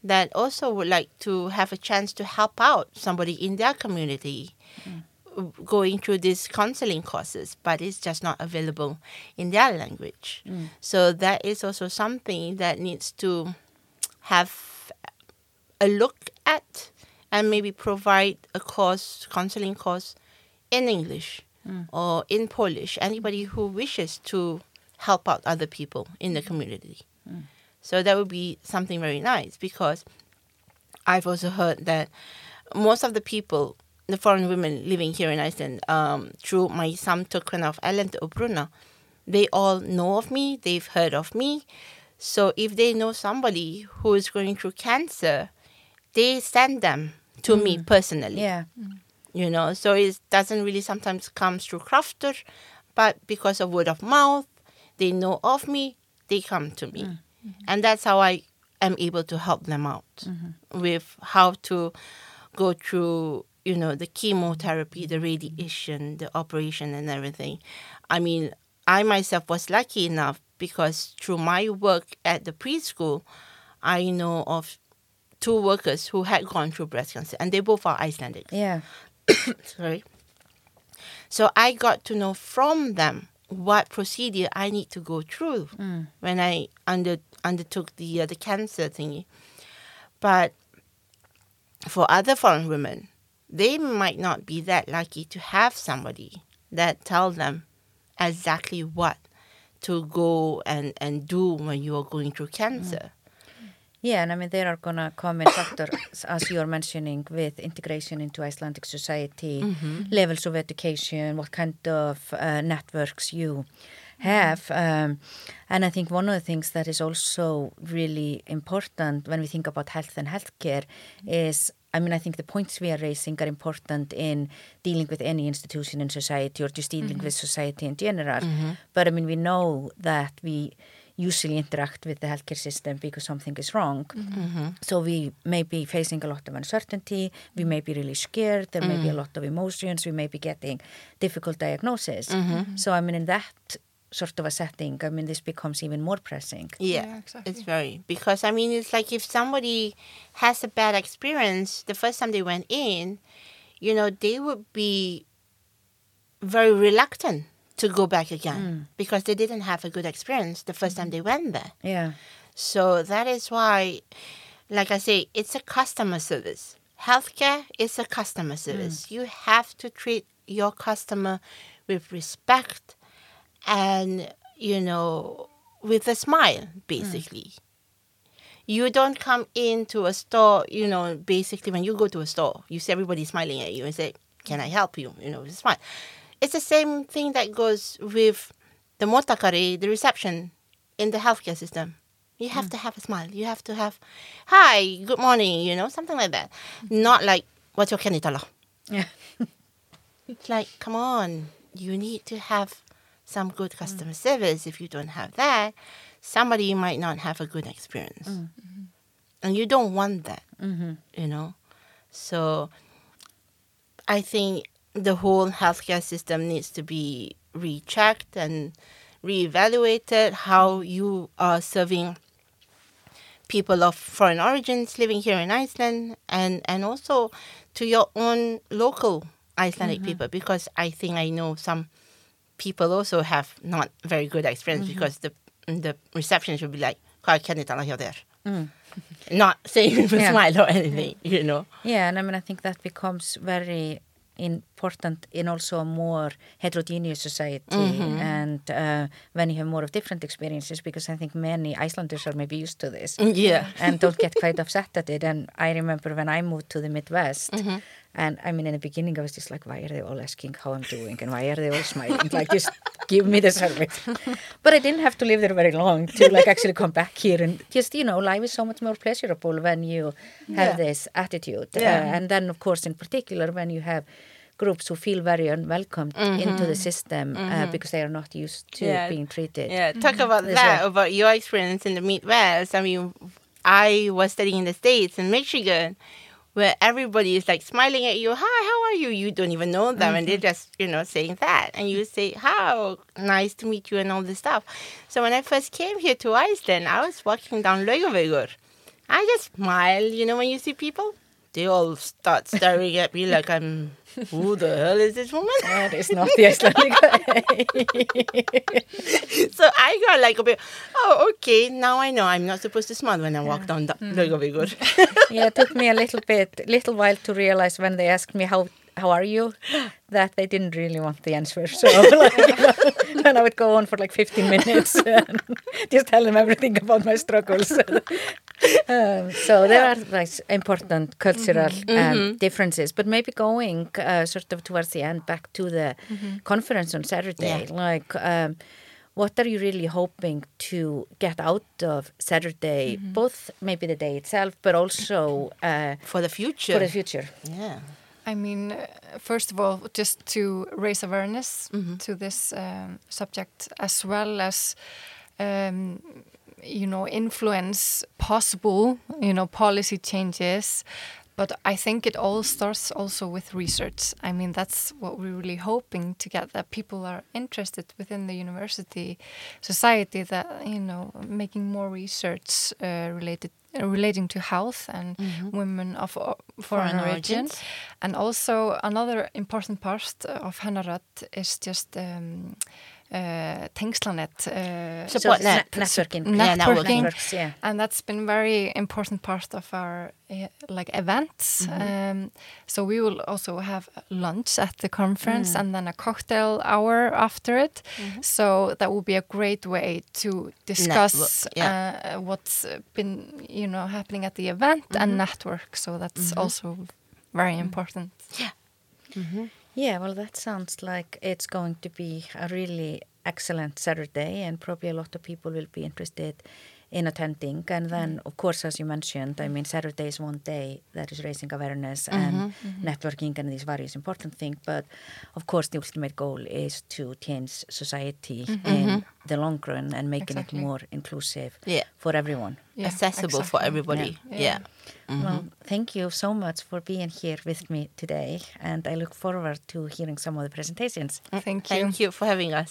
that also would like to have a chance to help out somebody in their community mm. going through these counseling courses, but it's just not available in their language. Mm. So that is also something that needs to have a look at and maybe provide a course, counseling course in English or in Polish. Anybody who wishes to help out other people in the community. So that would be something very nice because I've also heard that most of the people, the foreign women living here in Iceland, um, through my samtökun of Ellen og Bruna, they all know of me, they've heard of me. So if they know somebody who is going through cancer, they send them to me personally Yeah. You know so it doesn't really sometimes come through Kraftur but because of word of mouth they know of me they come to me. Mm-hmm. And that's how i am able to help them out mm-hmm. with how to go through you know the chemotherapy the radiation the operation and everything. I mean i myself was lucky enough because through my work at the preschool i know of two workers who had gone through breast cancer and they both are icelandic. Yeah. *coughs* sorry. So I got to know from them what procedure I need to go through when I under undertook the uh, the cancer thingy. But for other foreign women, they might not be that lucky to have somebody that tell them exactly what to go and, and do when you are going through cancer. Yeah, and I mean there are gonna come in factors as you are mentioning with integration into Icelandic society, levels of education, what kind of uh, networks you have, um, and I think one of the things that is also really important when we think about health and healthcare is. I mean, I think the points we are raising are important in dealing with any institution in society or just dealing with society in general. But I mean, we know that we usually interact with the healthcare system because something is wrong. Mm-hmm. Mm-hmm. So we may be facing a lot of uncertainty, we may be really scared, there may be a mm-hmm. lot of emotions, we may be getting difficult diagnosis. So I mean in that sort of a setting, I mean this becomes even more pressing. Yeah, Yeah, exactly. it's very because I mean it's like if somebody has a bad experience the first time they went in, you know, they would be very reluctant to go back again mm. because they didn't have a good experience the 1st time mm-hmm. they went there. Yeah. So that is why, like I say, it's a customer service. Healthcare is a customer service. Mm. You have to treat your customer with respect and, you know, with a smile, mm. basically. You don't come into a store, you know, basically when you go to a store, you see everybody smiling at you and say, Can I help you? You know, with a smile. It's the same thing that goes with the motakari, the reception in the healthcare system. You have hmm. to have a smile. You have to have, hi, good morning, you know, something like that. Not like, what's your kennitala? Yeah. It's *laughs* like, come on, you need to have some good customer hmm. service. If you don't have that, somebody might not have a good experience. Hmm. And you don't want that, mm-hmm. you know? So I think the whole healthcare system needs to be rechecked and reevaluated how you are serving people of foreign origins living here in Iceland and, and also to your own local Icelandic mm-hmm. people because I think I know some people also have not very good experience mm-hmm. because the the receptionist will be like, "Hvað kennir tala hjá þér?" Mm. Not saying *laughs* with Yeah. smile or anything, you know. Yeah, and I mean, I think that becomes very important in also a more heterogeneous society and uh, when you have more of different experiences because I think many Icelanders are maybe used to this. Yeah. and don't get quite upset at it. And I remember when I moved to the Midwest and I mean in the beginning I was just like why are they all asking how I'm doing? And why are they all smiling? Like just give me the service. But I didn't have to live there very long to like actually come back here and just you know life is so much more pleasurable when you have Yeah. this attitude. Yeah. Uh, and then of course in particular when you have groups who feel very unwelcomed mhm. into the system uh, mhm. because they are not used to Yeah. being treated. Yeah, talk mm-hmm. about That's that, right. about your experience in the Midwest. I mean, I was studying in the States, in Michigan, where everybody is like smiling at you. Hi, how are you? You don't even know them, and they're mm-hmm. just, you know, saying that. And you say, How nice to meet you, and all this stuff. So when I first came here to Iceland, I was walking down Laugavegur. I just smile, you know, when you see people. They all start staring at me like I'm, who the hell is this woman? *laughs* That is not the Icelandic way. so I got like a bit, oh, okay, now I know I'm not supposed to smile when I walk down the mm. Laugavegur. yeah, it took me a little bit, little while to realize when they asked me how how are you, that they didn't really want the answer. So *laughs* like, you know, then I would go on for like 15 minutes *laughs* and just tell them everything about my struggles. *laughs* um, so there are like important cultural um, differences, but maybe going uh, sort of towards the end back to the conference on Saturday, Yeah. like. Um, what are you really hoping to get out of Saturday, both maybe the day itself, but also uh, For the future. for the future? Yeah. I mean, first of all, just to raise awareness to this um, subject, as well as, um, you know, influence possible, you know, policy changes. But I think it all starts also with research. I mean, that's what we're really hoping to get that people are interested within the university society that, you know, making more research uh, related uh, relating to health and women of uh, foreign, Foreign origin. origins. And also another important part of Hennarat is just um, uh, Tengslanet. Uh, Support So net. ne- networking. Yeah, networking. Networks, yeah. and that's been very important part of our uh, like events. Um, so we will also have lunch at the conference and then a cocktail hour after it. So that will be a great way to discuss yeah. uh, what's been you know happening at the event and network. So that's also very important. Yeah, well, that sounds like it's going to be a really excellent Saturday, and probably a lot of people will be interested in attending. And then, mm-hmm. of course, as you mentioned, I mean, Saturday is one day that is raising awareness mm-hmm. and mm-hmm. networking and these various important things. But of course, the ultimate goal is to change society in the long run and making Exactly. it more inclusive Yeah. for everyone. Yeah, Accessible for everybody. Yeah. Yeah. Well, thank you so much for being here with me today, and I look forward to hearing some of the presentations. Thank you. Thank you for having us.